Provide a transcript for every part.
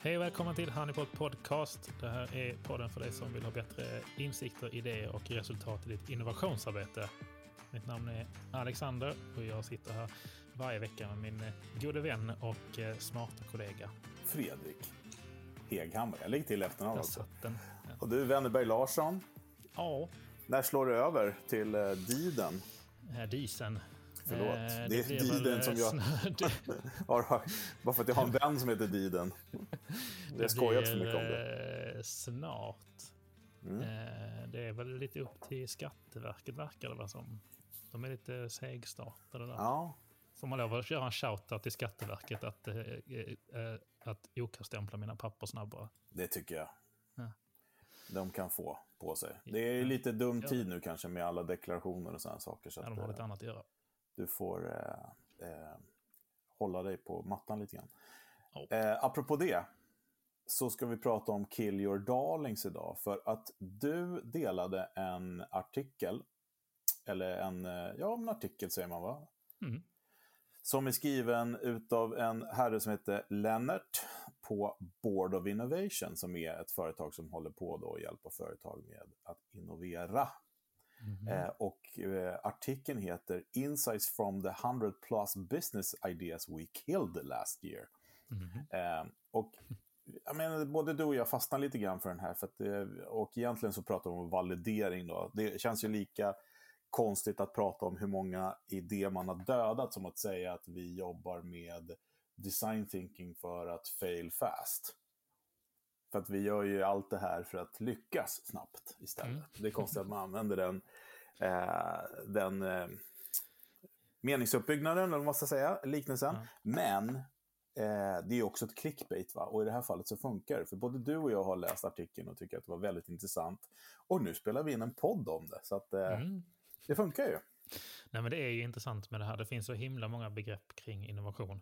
Hej och välkommen till Honeypot Podcast. Det här är podden för dig som vill ha bättre insikter, idéer och resultat i ditt innovationsarbete. Mitt namn är Alexander och jag sitter här varje vecka med min gode vän och eh, smarta kollega. Fredrik Heghammar. Jag lägger till efternamn också. Ja. Och du, Wennerberg Larsson. Ja, När slår du över till eh, Diden? eh, disen. Förlåt. Eh, Det är blir Diden eh, som jag- Har- Bara för att jag har en vän som heter Diden. Det har skojats för mycket om det. eh, Snart. Mm. Eh, Det är väl lite upp till Skatteverket verkar det vara som. De är lite segstartade där. Ja, Får man lov att göra en shoutout till Skatteverket att, eh, eh, att OK-stämpla mina papper snabbare? det tycker jag. Ja. De kan få på sig. Det är ju lite dum tid nu kanske med alla deklarationer och sådana saker. Så Ja, de har eh, lite annat att göra. Du får eh, eh, hålla dig på mattan lite grann. Ja. Eh, apropå det, så ska vi prata om Kill Your Darlings idag. För att du delade en artikel, eller en, eh, ja, en artikel säger man va? Mm. Som är skriven utav en herre som heter Lennart på Board of Innovation, som är ett företag som håller på då och hjälper företag med att innovera. Mhm. Eh, och eh, artikeln heter Insights from the 100 plus business ideas we killed last year. Mhm. Eh, och jag menar, både du och jag fastnar lite grann för den här. För att, det- och egentligen så pratar vi om validering. Då. Det känns ju lika konstigt att prata om hur många idéer man har dödat som att säga att vi jobbar med design thinking för att fail fast. För att vi gör ju allt det här för att lyckas snabbt istället. Mm. Det är konstigt att man använder den, eh, den eh, meningsuppbyggnaden, eller vad man ska säga, liknelsen. Ja. Men eh, det är också ett clickbait, va? och i det här fallet så funkar det. För både du och jag har läst artikeln och tycker att det var väldigt intressant. Och nu spelar vi in en podd om det, så att, eh, Mm. det funkar ju. Nej, men det är ju intressant med det här. Det finns så himla många begrepp kring innovation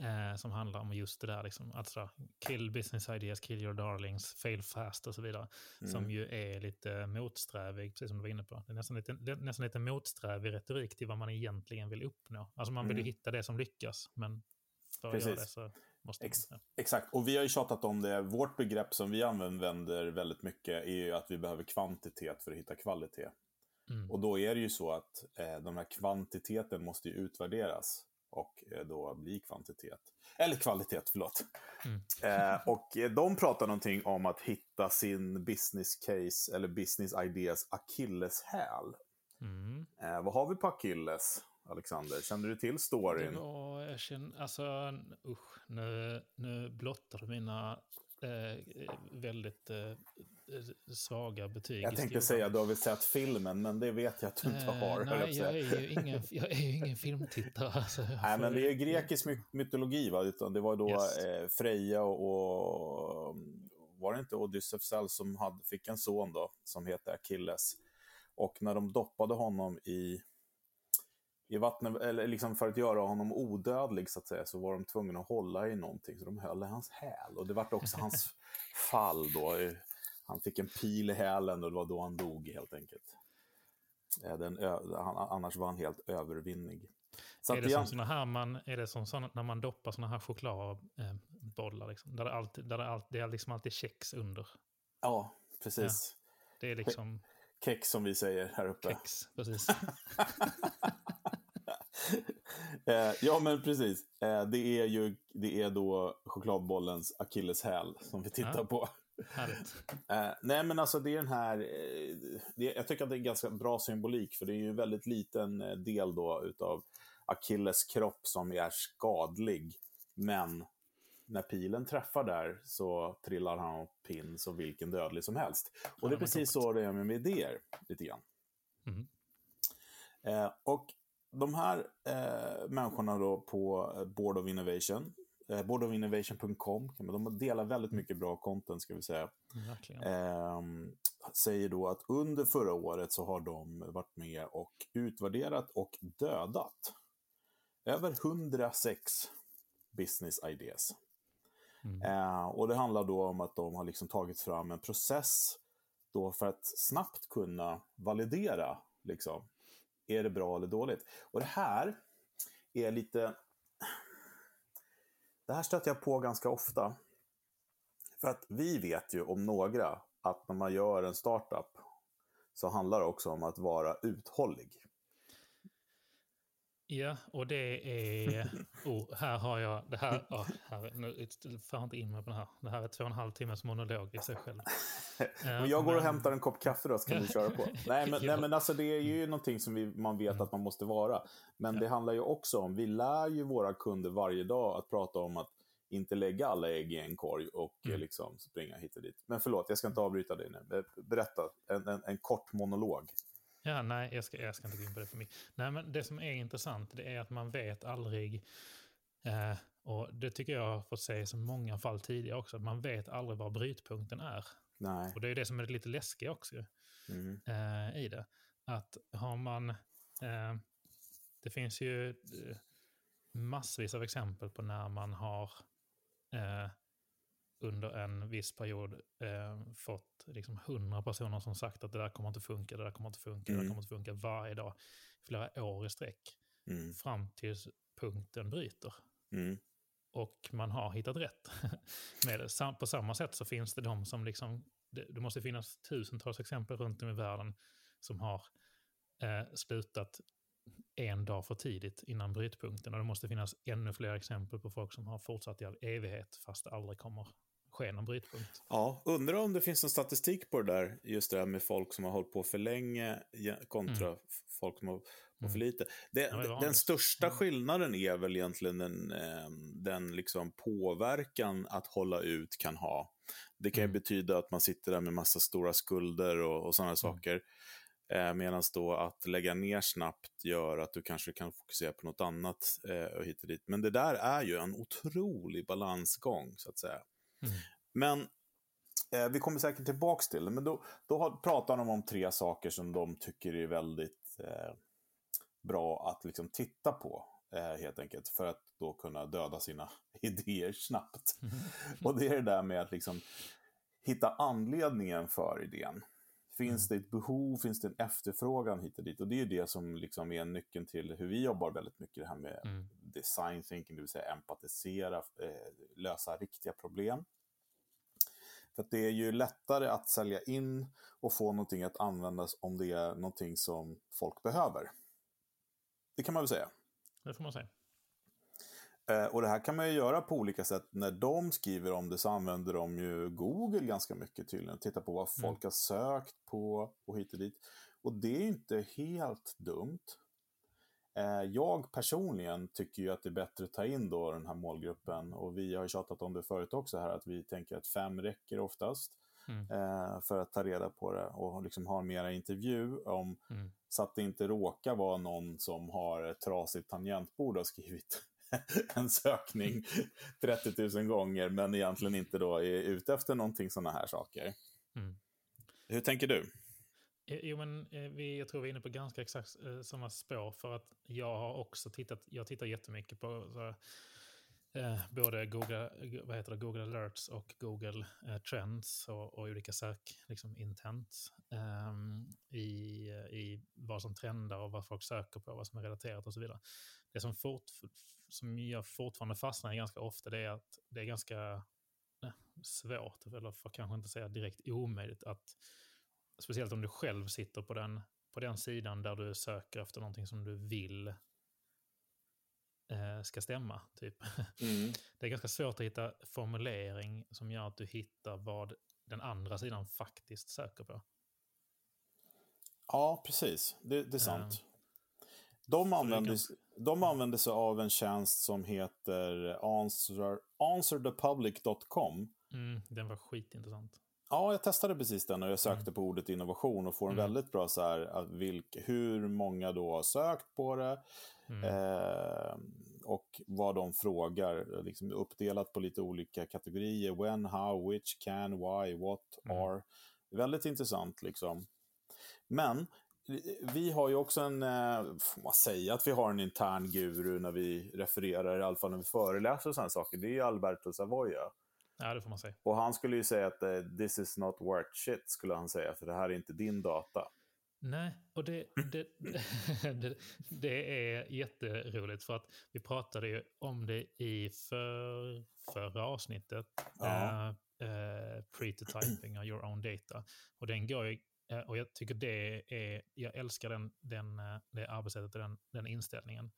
eh, som handlar om just det där. Liksom, alltså, kill business ideas, kill your darlings, fail fast och så vidare. Mm. Som ju är lite motsträvig, precis som du var inne på. Det är nästan lite, nästan lite motsträvig retorik till vad man egentligen vill uppnå. Alltså man vill ju Mm. hitta det som lyckas, men för att göra Precis. det så måste man... Ex- Ja. Exakt, och vi har ju tjatat om det. Vårt begrepp som vi använder väldigt mycket är ju att vi behöver kvantitet för att hitta kvalitet. Mm. Och då är det ju så att eh, de här kvantiteten måste ju utvärderas och eh, då bli kvantitet. Eller kvalitet, förlåt. Mm. Eh, och eh, de pratar någonting om att hitta sin business case eller business ideas akilleshäl. Mm. Eh, vad har vi på akilles, Alexander? Känner du till Det storyn? var, jag känner, alltså usch, nu, nu blottar du mina eh, väldigt eh, svaga betyg. Jag tänkte säga du har väl sett filmen, men det vet jag att du inte Eh, har. jag nej, att jag säga. är, ju ingen, jag är ju ingen filmtittare. Alltså, jag Nej, men det är grekisk my- mytologi, va? Utan det var då Yes. eh, Freja och, och var det inte Odysseus som hade, fick en son då, som heter Achilles. Och när de doppade honom i, i vattnet, eller liksom för att göra honom odödlig så att säga, så var de tvungna att hålla i någonting, så de höll i hans häl. Och det var också hans fall då. Han fick en pil i hälen och det var då han dog helt enkelt. Eh, Den, annars var han helt övervinnig. Så är det igen- som här man, är det som såna, när man doppar såna här chokladbollar, liksom, där det, alltid, där det, alltid, det är liksom alltid kex under. Ja, precis. Det är liksom Kex som vi säger här uppe. kex, precis. Eh, ja, men precis. Eh, det är ju det är då chokladbollens akilleshäl som vi tittar Ja. på. Eh, nej, men alltså det är den här... Det, jag tycker att det är ganska bra symbolik, för det är ju en väldigt liten del då utav Achilles kropp som är skadlig. Men när pilen träffar där så trillar han av pinn som vilken dödlig som helst. Och det är precis så det är med idéer, lite grann. Mhm. Eh, och de här eh, människorna då på eh, Board of Innovation, eh, boardofinnovation.com, de delar väldigt mycket bra content ska vi säga. Ehm, säger då att under förra året så har de varit med och utvärderat och dödat över 106 business ideas. Mm. Eh, och det handlar då om att de har liksom tagit fram en process då för att snabbt kunna validera, liksom, är det bra eller dåligt? Och det här är lite... Det här stöter jag på ganska ofta. För att vi vet ju om några att när man gör en startup så handlar det också om att vara uthållig. Ja, och det är... Oh, här har jag... Det här, oh, här, nu får inte in mig på det här. Det här är två och en halv timmes monolog i sig själv. men jag går och hämtar en kopp kaffe då, så kan vi köra på. Nej, men, ja. nej, men alltså det är ju någonting som vi, man vet mm. att man måste vara. Men ja. det handlar ju också om, vi lär ju våra kunder varje dag att prata om att inte lägga alla ägg i en korg och mm. liksom springa hit och dit. Men förlåt, jag ska inte avbryta dig nu. Berätta, en, en, en kort monolog. Ja, nej, jag ska, jag ska inte gå in på det för mycket. Nej, men det som är intressant det är att man vet aldrig, eh, och det tycker jag har fått säga i så många fall tidigare också, att man vet aldrig var brytpunkten är. Nej. Och det är det som är lite läskigt också mm. eh, i det. Att har man, eh, det finns ju eh, massvis av exempel på när man har eh, under en viss period eh, fått liksom hundra personer som sagt att det där kommer inte funka, det där kommer inte funka, mm. det där mm. kommer inte funka varje dag, flera år i sträck. Mm. Fram tills punkten bryter. Mm. Och man har hittat rätt med. På samma sätt så finns det de som liksom, det, det måste finnas tusentals exempel runt om i världen som har eh, slutat en dag för tidigt innan brytpunkten. Och det måste finnas ännu fler exempel på folk som har fortsatt i all evighet fast det aldrig kommer ske någon brytpunkt. Ja, undrar om det finns någon statistik på det där, just det här med folk som har hållit på för länge kontra mm. folk som har hållit på för mm. lite. Det, ja, den största mm. skillnaden är väl egentligen den, ehm, den liksom påverkan att hålla ut kan ha. Det kan ju mm. betyda att man sitter där med massa stora skulder och, och sådana mm. saker. Eh, Medan då att lägga ner snabbt gör att du kanske kan fokusera på något annat eh, och hit och dit. Men det där är ju en otrolig balansgång, så att säga. Mm. Men eh, vi kommer säkert tillbaka till det. Men då, då har, pratar de om tre saker som de tycker är väldigt eh, bra att liksom titta på. Helt enkelt. För att då kunna döda sina idéer snabbt. Mm. Och det är det där med att liksom hitta anledningen för idén. Finns mm. det ett behov, finns det en efterfrågan hit och dit? Och det är det som liksom är nyckeln till hur vi jobbar väldigt mycket, det här med mm. design thinking, det vill säga empatisera, eh, lösa riktiga problem. För det är ju lättare att sälja in och få någonting att användas om det är någonting som folk behöver. Det kan man väl säga. Det får man säga. Eh, och det här kan man ju göra på olika sätt. När de skriver om det så använder de ju Google ganska mycket tydligen. Titta på vad folk mm. har sökt på och hit och dit. Och det är inte helt dumt. Eh, jag personligen tycker ju att det är bättre att ta in då den här målgruppen. Och vi har ju tjatat om det förut också här, att vi tänker att fem räcker oftast. Mm. Eh, för att ta reda på det och liksom ha en mera intervju om, mm. så att det inte råkar vara någon som har ett trasigt tangentbord och skrivit en sökning 30 000 gånger men egentligen inte då är ute efter någonting sådana här saker. Mm. Hur tänker du? Jo, men eh, vi, jag tror vi är inne på ganska exakt eh, samma spår för att jag har också tittat, jag tittar jättemycket på så, eh, både Google, vad heter det, Google alerts och Google eh, trends och, och, olika sök liksom intent eh, i, i vad som trendar och vad folk söker på, vad som är relaterat och så vidare. Det som, fort, som jag fortfarande fastnar i ganska ofta det är att det är ganska nej, svårt, eller för kanske inte säga direkt omöjligt, att speciellt om du själv sitter på den, på den sidan där du söker efter någonting som du vill eh, ska stämma. Typ. Mm. Det är ganska svårt att hitta formulering som gör att du hittar vad den andra sidan faktiskt söker på. Ja, precis. Det, det är sant. De, använder, de använder sig av en tjänst som heter answer, answerthepublic.com. Mm, den var skitintressant. Ja, jag testade precis den och jag sökte mm. på ordet innovation och får en mm. väldigt bra så här, vilk, hur många då har sökt på det mm. eh, och vad de frågar. Liksom uppdelat på lite olika kategorier. When, how, which, can, why, what, mm. are. Väldigt intressant liksom. Men vi har ju också en, eh, får man säga att vi har en intern guru när vi refererar, i alla fall när vi föreläser och sådana saker. Det är ju Alberto Savoia. Ja, det får man säga. Och han skulle ju säga att uh, this is not worth shit, skulle han säga, för det här är inte din data. Nej, och det, det, det, det, är jätteroligt för att vi pratade ju om det i för, förra avsnittet. Ja. Eh, eh, pre-to-typing av your own data. Och den går ju, eh, och jag tycker det är, jag älskar den, den, eh, det arbetssättet och den, den inställningen.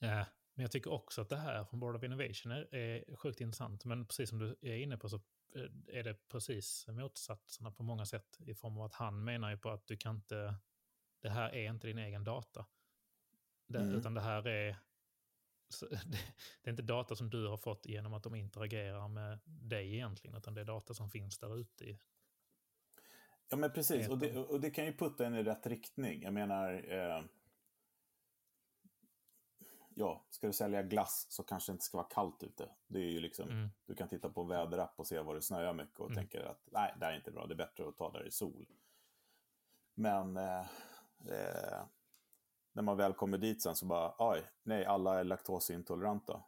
Eh, men jag tycker också att det här från Board of Innovation är, är sjukt intressant. Men precis som du är inne på så eh, är det precis motsatserna på många sätt. I form av att han menar ju på att du kan inte, det här är inte din egen data. Det, mm. Utan det här är, det är inte data som du har fått genom att de interagerar med dig egentligen, utan det är data som finns där ute. I ja, men precis. Och det, och det, kan ju putta en i rätt riktning. Jag menar, eh, ja, ska du sälja glass så kanske det inte ska vara kallt ute. Det är ju liksom, mm. Du kan titta på en väderapp och se var det snöar mycket och mm. tänker att nej, det här är inte bra, det är bättre att ta där i sol. Men eh, eh, när man väl kommer dit sen så bara, oj, nej, alla är laktosintoleranta.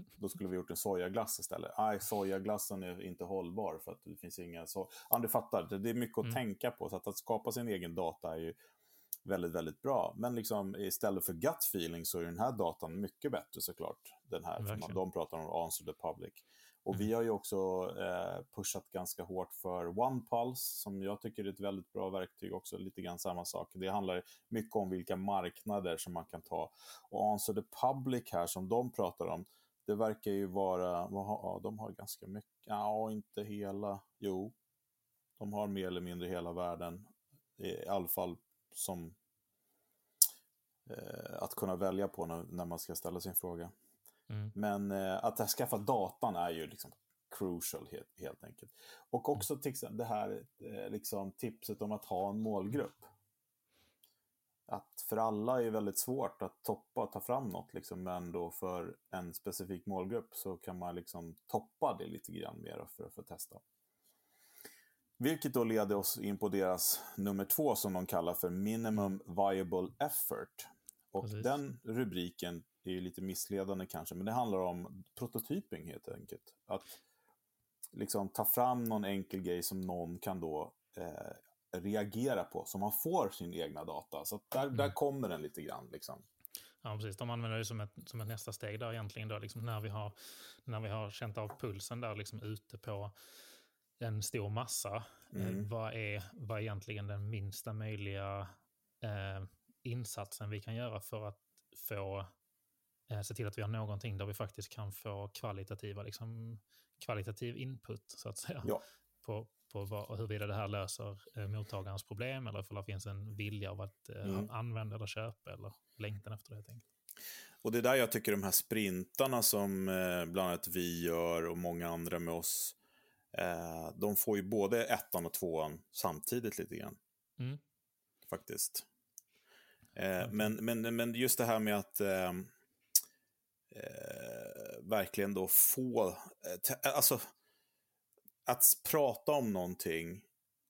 Då skulle vi gjort en sojaglass istället. Nej, sojaglassen är inte hållbar för att det finns inga... Så... Ja, du fattar, det är mycket att mm. tänka på. Så att, att skapa sin egen data är ju väldigt, väldigt bra. Men liksom, istället för gut feeling så är den här datan mycket bättre såklart. Den här, för de pratar om answer the public. Och mm. vi har ju också eh, pushat ganska hårt för OnePulse som jag tycker är ett väldigt bra verktyg också, lite grann samma sak. Det handlar mycket om vilka marknader som man kan ta. Och Answer the Public här som de pratar om, det verkar ju vara, vad har, de har ganska mycket, ja inte hela, jo, de har mer eller mindre hela världen, i alla fall som eh, att kunna välja på när, när man ska ställa sin fråga. Mm. Men eh, att skaffa datan är ju liksom crucial helt, helt enkelt. Och också mm. det här eh, liksom, tipset om att ha en målgrupp. Att för alla är väldigt svårt att toppa och ta fram något, liksom, men då för en specifik målgrupp så kan man liksom toppa det lite grann mer för att få testa. Vilket då leder oss in på deras nummer två som de kallar för Minimum Viable Effort. Och Precis. den rubriken är ju lite missledande kanske, men det handlar om prototyping helt enkelt. Att liksom ta fram någon enkel grej som någon kan då eh, reagera på, så man får sin egna data. Så där, mm. där kommer den lite grann. Liksom. Ja, precis. De använder det som ett, som ett nästa steg där egentligen. Då, liksom när, vi har, när vi har känt av pulsen där liksom ute på en stor massa. Eh, mm. Eh, vad, är, vad är egentligen den minsta möjliga eh, insatsen vi kan göra för att få eh, se till att vi har någonting där vi faktiskt kan få kvalitativa, liksom, kvalitativ input så att säga. Ja. På, på vad, huruvida det här löser eh, mottagarens problem eller om det finns en vilja av att eh, mm. använda eller köpa eller längtan efter det helt enkelt. Och det är där jag tycker de här sprintarna som eh, bland annat vi gör och många andra med oss, eh, de får ju både ettan och tvåan samtidigt lite grann. Mm. Faktiskt. Eh, men, men, men just det här med att eh, eh, verkligen då få, eh, alltså att prata om någonting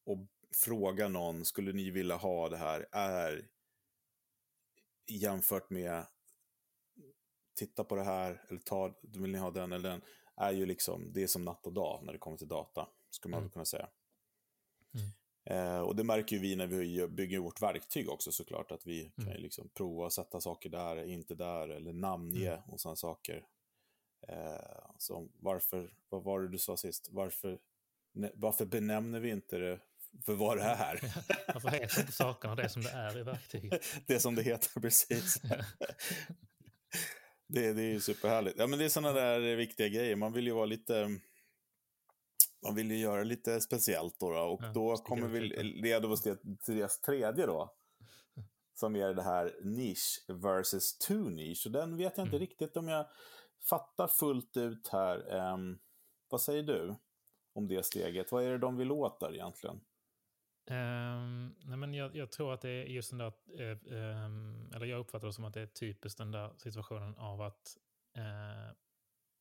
och fråga någon, skulle ni vilja ha det här, är jämfört med titta på det här, eller ta, vill ni ha den eller den, är ju liksom, det är som natt och dag när det kommer till data, skulle man mm. kunna säga. Mm. Eh, och det märker vi när vi bygger vårt verktyg också såklart, att vi mm. kan liksom prova att sätta saker där, inte där, eller namnge mm. och sådana saker. Eh, så varför, vad var det du sa sist? Varför, ne, varför benämner vi inte det för vad det är? varför heter inte sakerna det som det är i verktyget? det som det heter, precis. det, det är ju superhärligt. Ja, men det är sådana där viktiga grejer. Man vill ju vara lite man vill ju göra lite speciellt då, då och ja, då kommer vi leda oss till deras tredje då. Som är det här niche versus two niche. Och den vet jag inte mm. riktigt om jag fattar fullt ut här. Um, vad säger du om det steget? Vad är det de vill åt där egentligen? Um, nej men jag, jag, tror att det är just den där, uh, um, eller jag uppfattar det som att det är typiskt den där situationen av att uh,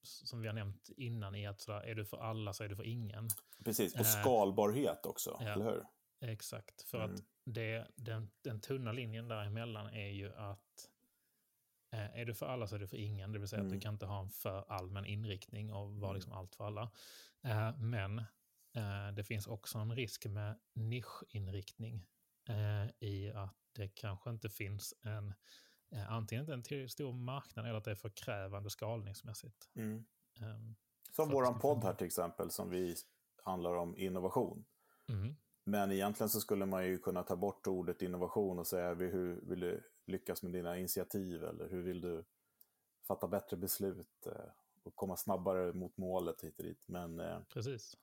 som vi har nämnt innan, i att sådär, är du för alla så är du för ingen. Precis, och eh, skalbarhet också, ja, eller hur? Exakt, för mm. att det, den, den tunna linjen däremellan är ju att eh, är du för alla så är du för ingen, det vill säga mm. att du mm. kan inte ha en för allmän inriktning och vara mm. liksom allt för alla. Eh, men eh, det finns också en risk med nischinriktning eh, i att det kanske inte finns en Eh, antingen inte en tillräckligt stor marknad eller att det är för krävande skalningsmässigt. Mm. Um. Som vår podd här till exempel, som vi handlar om innovation. Mm. Men egentligen så skulle man ju kunna ta bort ordet innovation och säga hur vill du lyckas med dina initiativ eller hur vill du fatta bättre beslut eh, och komma snabbare mot målet hit och dit. Men eh, Precis.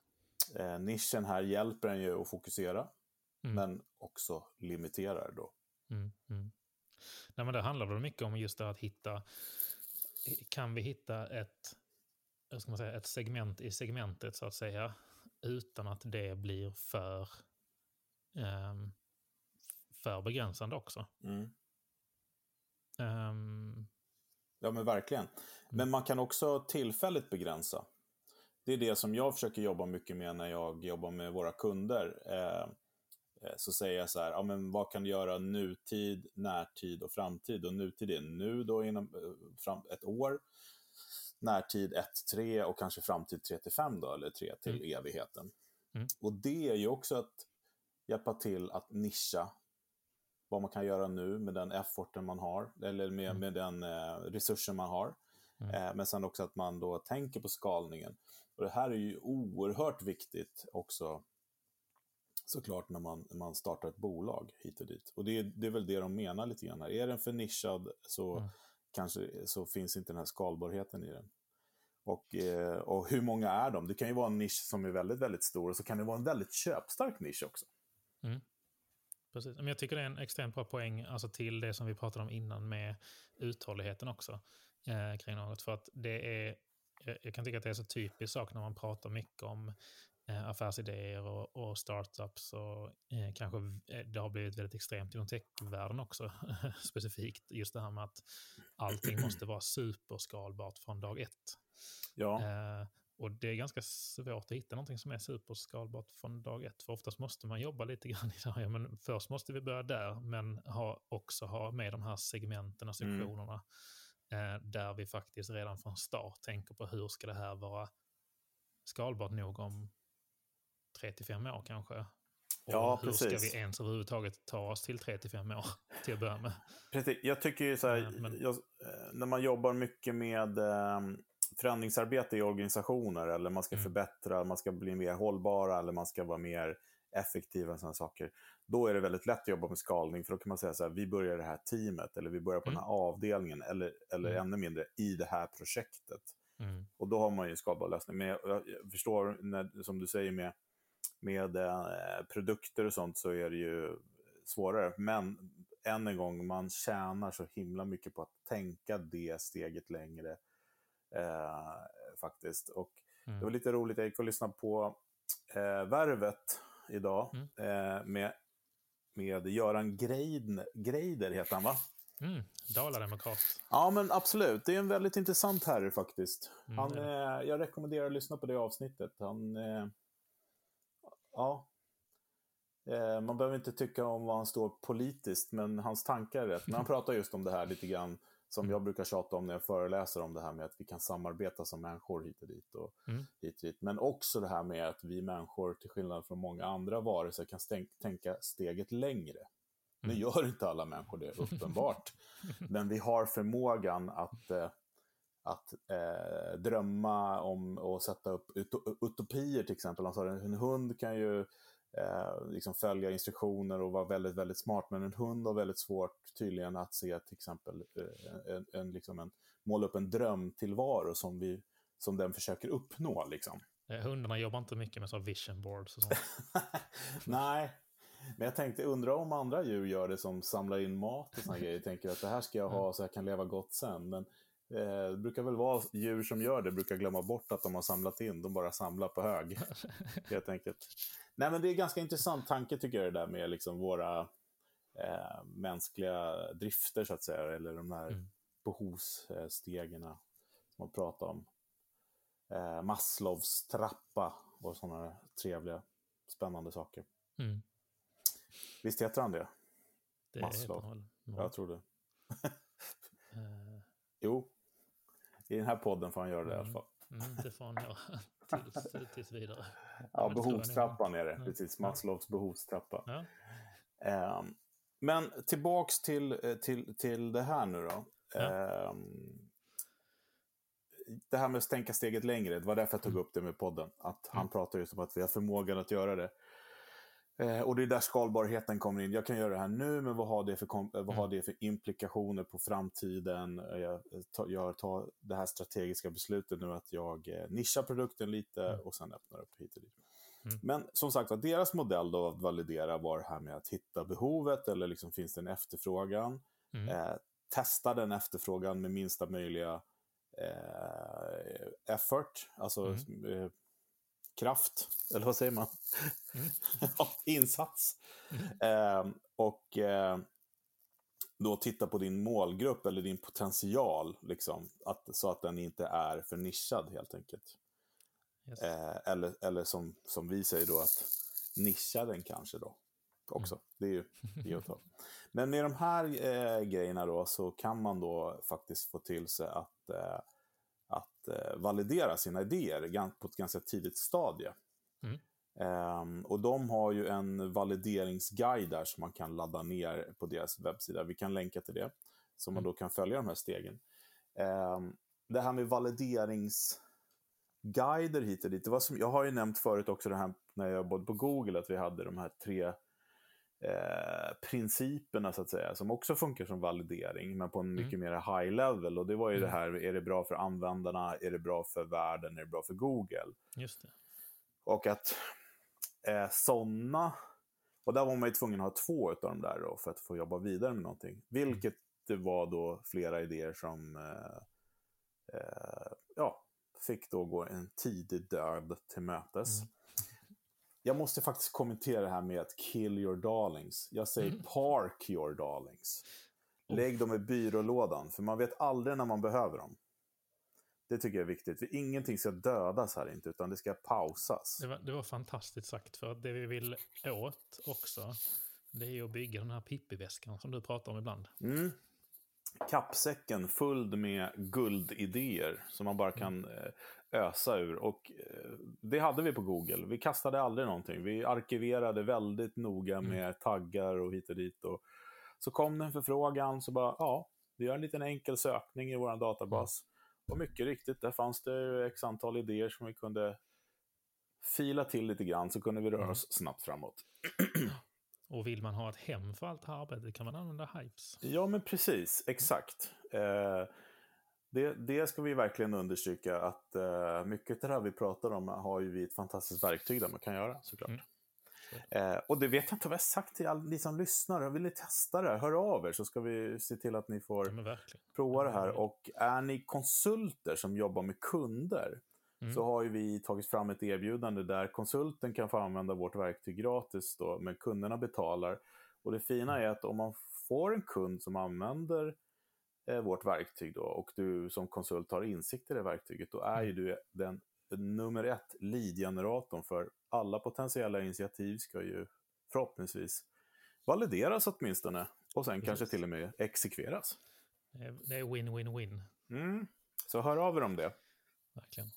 eh, nischen här hjälper en ju att fokusera, Mm. men också limiterar då. Mm, mm. Nej, men det handlar väl mycket om just det att hitta, kan vi hitta ett, ska man säga, ett segment i segmentet så att säga, utan att det blir för, ehm, för begränsande också. Mm. Ehm, Ja, men verkligen. Men man kan också tillfälligt begränsa. Det är det som jag försöker jobba mycket med när jag jobbar med våra kunder. Eh, eh, så säger jag så här, ja, men vad kan du göra nutid, närtid och framtid? Och nutid är nu då inom eh, fram, ett år, närtid 1 3 och kanske framtid 3 till 5 då, eller 3 till Mm. evigheten. Mm. Och det är ju också att hjälpa till att nischa vad man kan göra nu med den efforten man har, eller med, Mm. med den eh, resursen man har. Mm. Eh, men sen också att man då tänker på skalningen. Och det här är ju oerhört viktigt också såklart när man, när man startar ett bolag hit och dit. Och det är, det är väl det de menar lite grann här. Är den för nischad så Mm. kanske så finns inte den här skalbarheten i den. Och, eh, och hur många är de? Det kan ju vara en nisch som är väldigt, väldigt stor och så kan det vara en väldigt köpstark nisch också. Precis. Men jag tycker det är en extremt bra poäng alltså till det som vi pratade om innan med uthålligheten också. Eh, kring något. För att det är, jag- kan tycka att det är så typiskt sak när man pratar mycket om eh, affärsidéer och, och startups. Och, eh, kanske v- det har blivit väldigt extremt inom techvärlden också. Specifikt just det här med att allting måste vara superskalbart från dag ett. Ja, Eh, och det är ganska svårt att hitta någonting som är superskalbart från dag ett. För oftast måste man jobba lite grann i det här. Ja, men först måste vi börja där, men ha, också ha med de här segmenten och Mm. sektionerna. Eh, där vi faktiskt redan från start tänker på hur ska det här vara skalbart nog om tre till fem år kanske. Och Ja, hur ska precis. vi ens överhuvudtaget ta oss till tre till fem år till att börja med? Precis. Jag tycker ju så här, Ja, men- jag, eh, när man jobbar mycket med eh, förändringsarbete i organisationer, eller man ska Mm. förbättra, man ska bli mer hållbara, eller man ska vara mer effektiva och sådana saker. Då är det väldigt lätt att jobba med skalning, för då kan man säga så här, vi börjar det här teamet, eller vi börjar på Mm. den här avdelningen, eller, eller Mm. ännu mindre, i det här projektet. Mm. Och då har man ju skalbar lösning. Men jag, jag förstår, när, som du säger med, med eh, produkter och sånt, så är det ju svårare. Men än en gång, man tjänar så himla mycket på att tänka det steget längre. Eh, faktiskt. Och Mm. det var lite roligt, jag gick och lyssnade på eh, Värvet idag Mm. eh, med, med Göran Greidner, Greider, heter han va? Mm. Dalademokrat. Ja, men absolut. Det är en väldigt intressant herre faktiskt. Mm, Han, eh, jag rekommenderar att lyssna på det avsnittet. Han, eh, ja. Eh, man behöver inte tycka om vad han står politiskt, men hans tankar är rätt. Men han pratar just om det här lite grann som jag brukar tjata om när jag föreläser om det här med att vi kan samarbeta som människor hit och dit. Och Mm. hit och dit. Men också det här med att vi människor, till skillnad från många andra varelser, kan tänka steget längre. Nu Mm. gör inte alla människor det, uppenbart. Men vi har förmågan att, eh, att eh, drömma om och sätta upp uto- utopier till exempel. Alltså en hund kan ju eh, liksom följa instruktioner och vara väldigt, väldigt smart. Men en hund har väldigt svårt tydligen att se till exempel eh, en, en, liksom en, måla upp en drömtillvaro som, vi, som den försöker uppnå. Liksom. Eh, Hundarna jobbar inte mycket med så vision boards och sånt. Nej, men jag tänkte, undra om andra djur gör det som samlar in mat och såna grejer. Tänker att det här ska jag ha så jag kan leva gott sen. Men det brukar väl vara djur som gör det, brukar glömma bort att de har samlat in. De bara samlar på hög, helt enkelt. Nej, men det är ganska intressant tanke tycker jag det där med liksom våra eh, mänskliga drifter så att säga. Eller de här Mm. behovsstegen som man pratar om. Eh, Maslows trappa och sådana trevliga, spännande saker. Mm. Visst heter han det? Det Maslow. Ja, Jag tror det. Eh, Jo, i den här podden får han göra det i alla Mm. fall. Mm, det får han göra tills, tills vidare. Ja, behovstrappan är det. Ja. Precis. Maslows behovstrappa. Ja. Ehm, men tillbaks till, eh, till, till det här nu då. Ja. Ehm, det här med att tänka steget längre, det var därför jag tog upp det med podden. Att han Mm. pratar just om att vi har förmågan att göra det. Eh, och det är där skalbarheten kommer in. Jag kan göra det här nu, men vad har det för, eh, vad har Mm. det för implikationer på framtiden? Eh, Jag tar, jag tar det här strategiska beslutet nu att jag eh, nischar produkten lite Mm. och sen öppnar upp hit och dit. Mm. Men som sagt, att deras modell då att validera var det här med att hitta behovet eller liksom finns det en efterfrågan. Mm. Eh, testa den efterfrågan med minsta möjliga eh, effort, alltså Mm. eh, kraft, eller vad säger man? Mm. insats. Mm. Eh, och eh, då titta på din målgrupp eller din potential, liksom, att, så att den inte är för nischad helt enkelt. Yes. Eh, eller eller som, som vi säger då, att nischa den kanske då också. Det är ju och ta. Men med de här eh, grejerna då så kan man då faktiskt få till sig att, eh, att eh, validera sina idéer på ett ganska tidigt stadie. Mm. Ehm, och de har ju en valideringsguide där som man kan ladda ner på deras webbsida. Vi kan länka till det, så man Mm. då kan följa de här stegen. Ehm, det här med valideringsguider hit och dit. Det var som, jag har ju nämnt förut också det här när jag jobbade på Google, att vi hade de här tre eh, principerna så att säga, som också funkar som validering, men på en mycket mer high level. Och det var ju Mm. det här, är det bra för användarna, är det bra för världen, är det bra för Google? Just det. Och att eh, sådana, och där var man ju tvungen att ha två av de där då, för att få jobba vidare med någonting. Vilket det var då flera idéer som eh, eh, ja, fick då gå en tidig död till mötes. Mm. Jag måste faktiskt kommentera det här med att kill your darlings. Jag säger Mm. park your darlings. Lägg dem i byrålådan, för man vet aldrig när man behöver dem. Det tycker jag är viktigt. För ingenting ska dödas här inte, utan det ska pausas. Det var, det var fantastiskt sagt, för att det vi vill åt också, det är att bygga den här Pippi-väskan som du pratar om ibland. Mm. Kappsäcken full med guldidéer som man bara kan eh, ösa ur. Och eh, det hade vi på Google. Vi kastade aldrig någonting. Vi arkiverade väldigt noga Mm. med taggar och hit och dit. Och så kom det en förfrågan, så bara, ja, vi gör en liten enkel sökning i vår databas. Och mycket riktigt, där fanns det x antal idéer som vi kunde fila till lite grann, så kunde vi röra Mm. oss snabbt framåt. Och vill man ha ett hem för allt det här arbetet kan man använda Hypes. Ja, men precis. Exakt. Eh, det, det ska vi verkligen understryka att eh, mycket av det här vi pratar om har ju vi ett fantastiskt verktyg där man kan göra såklart. Mm. Eh, och det vet jag inte vad jag sagt till alla ni som lyssnar. Vill ni testa det? Hör av er så ska vi se till att ni får Ja, prova det här. Mm. Och är ni konsulter som jobbar med kunder Mm. så har ju vi tagit fram ett erbjudande där konsulten kan få använda vårt verktyg gratis då, men kunderna betalar. Och det fina är att om man får en kund som använder eh, vårt verktyg då, och du som konsult har insikt i det verktyget, då är ju du den nummer ett lead-generatorn för alla potentiella initiativ ska ju förhoppningsvis valideras åtminstone och sen kanske Precis. till och med exekveras. Det är- Det är win-win-win. Mm. Så hör av er om det. Verkligen.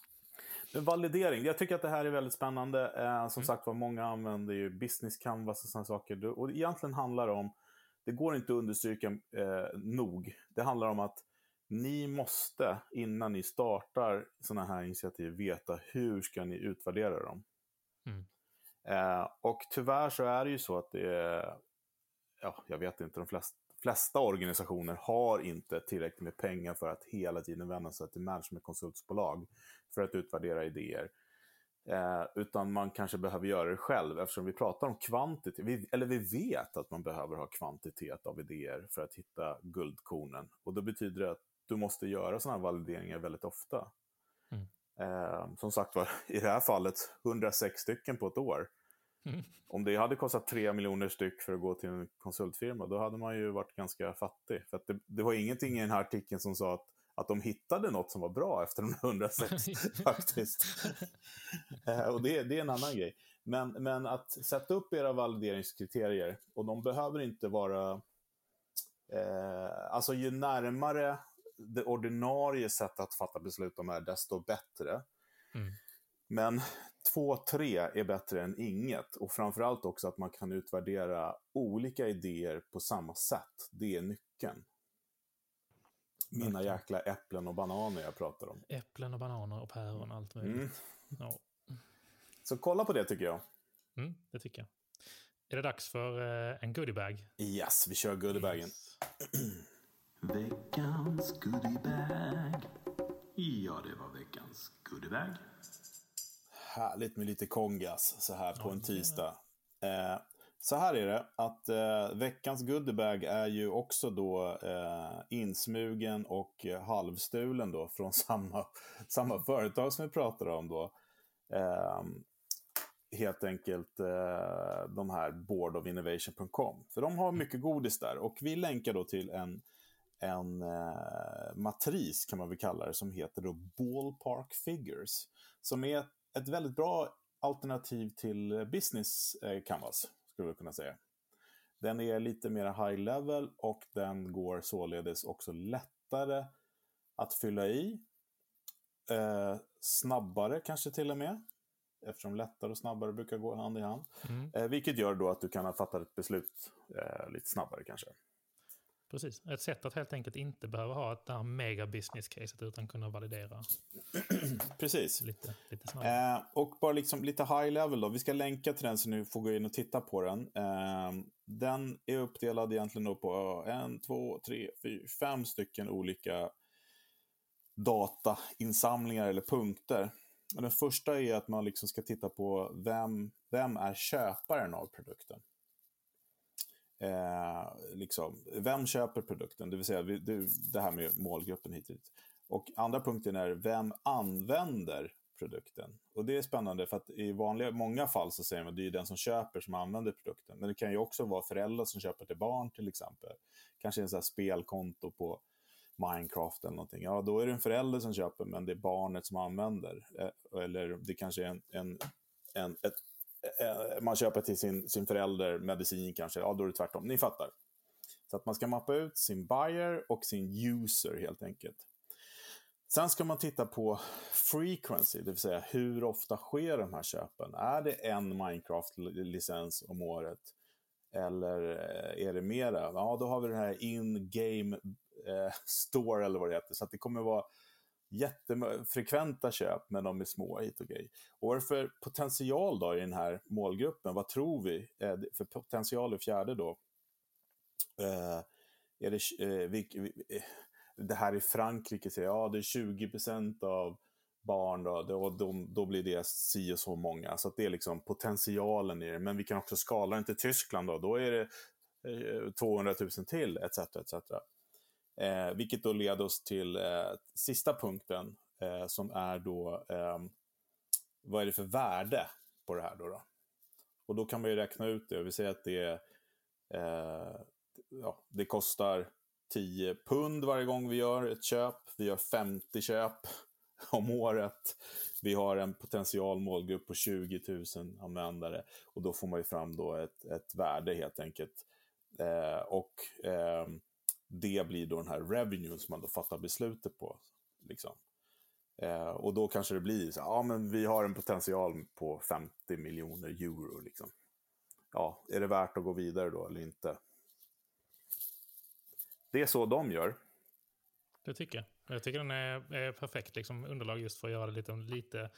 Validering, jag tycker att det här är väldigt spännande. Eh, som Mm. sagt var, många använder ju business canvas och sådana saker. Och egentligen handlar det om, det går inte att understryka eh, nog. Det handlar om att ni måste, innan ni startar sådana här initiativ, veta hur ska ni utvärdera dem. Mm. Eh, och tyvärr så är det ju så att det är, ja, jag vet inte, de flesta, flesta organisationer har inte tillräckligt med pengar för att hela tiden vända sig till managementkonsultbolag för att utvärdera idéer. Eh, utan man kanske behöver göra det själv eftersom vi pratar om kvantitet, vi, eller vi vet att man behöver ha kvantitet av idéer för att hitta guldkornen. Och då betyder det att du måste göra sådana här valideringar väldigt ofta. Mm. Eh, som sagt var, i det här fallet 106 stycken på ett år. Mm. Om det hade kostat 3 miljoner styck för att gå till en konsultfirma, då hade man ju varit ganska fattig. För det, det var ingenting i den här artikeln som sa att, att de hittade något som var bra efter de 106 faktiskt. Eh, och det, det är en annan grej. Men, men att sätta upp era valideringskriterier, och de behöver inte vara... Eh, alltså ju närmare det ordinarie sättet att fatta beslut om är, desto bättre. Mm. Men två, tre är bättre än inget. Och framförallt också att man kan utvärdera olika idéer på samma sätt. Det är nyckeln. mina jäkla äpplen och bananer jag pratar om. Äpplen och bananer och päron och allt möjligt. Mm. Ja. Så kolla på det tycker jag. Mm, det tycker jag. Är det dags för eh, en goodiebag? Yes, vi kör goodiebagen. Yes. Veckans goodiebag. Ja, det var veckans goodiebag. Härligt med lite kongas så här på en tisdag. Eh, så här är det, att eh, veckans goodiebag är ju också då eh, insmugen och halvstulen då från samma, samma företag som vi pratade om då. Eh, helt enkelt eh, de här boardofinnovation.com. För de har mycket godis där och vi länkar då till en, en eh, matris kan man väl kalla det som heter då Ballpark Figures. Som är ett väldigt bra alternativ till Business eh, Canvas skulle vi kunna säga. Den är lite mer high level och den går således också lättare att fylla i. Eh, snabbare kanske till och med. Eftersom lättare och snabbare brukar gå hand i hand. Mm, Eh, vilket gör då att du kan fatta ett beslut eh, lite snabbare kanske. Precis. Ett sätt att helt enkelt inte behöva ha ett det här mega business-caset utan kunna validera Precis. lite, lite snabbare. Eh, och bara liksom lite high level då. Vi ska länka till den så ni får gå in och titta på den. Eh, den är uppdelad egentligen på en, två, tre, fyra, fem stycken olika datainsamlingar eller punkter. Och den första är att man liksom ska titta på vem, vem är köparen av produkten. Eh, liksom, vem köper produkten? Det vill säga det, det här med målgruppen hit och dit. Och andra punkten är vem använder produkten? Och det är spännande för att i vanliga, många fall så säger man att det är den som köper som använder produkten. Men det kan ju också vara föräldrar som köper till barn till exempel. Kanske en sån här spelkonto på Minecraft eller någonting. Ja, då är det en förälder som köper men det är barnet som använder. Eh, Eller det kanske är en, en, en ett, Eh, man köper till sin, sin förälder medicin kanske. Ja, då är det tvärtom. Ni fattar. Så att man ska mappa ut sin buyer och sin user helt enkelt. Sen ska man titta på frequency, det vill säga hur ofta sker de här köpen? Är det en Minecraft-licens om året? Eller eh, är det mera? Ja, då har vi det här in-game eh, store eller vad det heter. Så att det kommer vara jättefrekventa köp, men de är små hit och grej. Och vad är det för potential då i den här målgruppen? Vad tror vi? Eh, för potential i fjärde då? Eh, är det, eh, vi, vi, det här i Frankrike, säger ja det är 20% av barn, då, då, då, då blir det si och så många. Så att det är liksom potentialen i det. Men vi kan också skala den till Tyskland, då, då är det eh, 200 000 till, etc. etc. Eh, vilket då leder oss till eh, sista punkten, eh, som är då eh, vad är det för värde på det här då? då? Och då kan man ju räkna ut det. Vi säger att det, eh, ja, det kostar 10 pund varje gång vi gör ett köp. Vi gör 50 köp om året. Vi har en potential målgrupp på 20 000 användare och då får man ju fram då ett, ett värde helt enkelt. Eh, och eh, det blir då den här revenue som man då fattar beslutet på. Liksom. Eh, och då kanske det blir så ja men vi har en potential på 50 miljoner euro. Liksom. Ja, är det värt att gå vidare då eller inte? Det är så de gör. Det tycker jag. Jag tycker den är, är perfekt liksom, underlag just för att göra det lite, lite,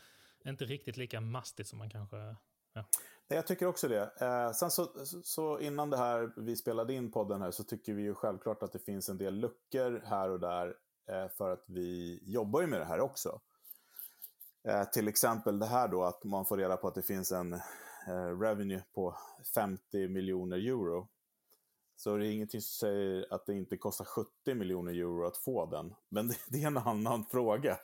inte riktigt lika mastigt som man kanske... Ja. Nej, Jag tycker också det. Eh, sen så, så, så innan det här vi spelade in podden här så tycker vi ju självklart att det finns en del luckor här och där eh, för att vi jobbar ju med det här också. Eh, till exempel det här då att man får reda på att det finns en eh, revenue på 50 miljoner euro. Så det är ingenting som säger att det inte kostar 70 miljoner euro att få den. Men det, det är en annan fråga.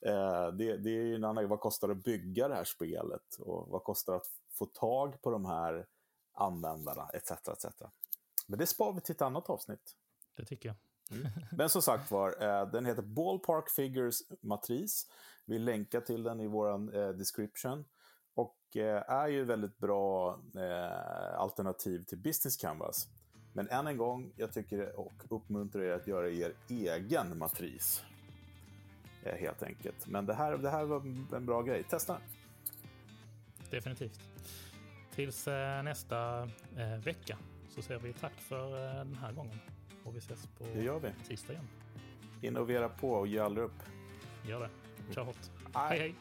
Eh, det, det är ju en annan, vad kostar det att bygga det här spelet? Och vad kostar det att få tag på de här användarna? Etc, etc. Men det spar vi till ett annat avsnitt. Det tycker jag. Men som sagt var, eh, den heter Ballpark Figures matris. Vi länkar till den i vår eh, description. Och eh, är ju väldigt bra alternativ till Business Canvas. Men än en gång, jag tycker och uppmuntrar er att göra er egen matris. Eh, helt enkelt. Men det här, det här var en bra grej. Testa! Definitivt. Tills eh, nästa eh, vecka så säger vi tack för den här gången. Och vi ses på Det gör vi. tisdag igen. Innovera på och ge aldrig upp. Gör det. Kör hårt. Nej. Hej hej!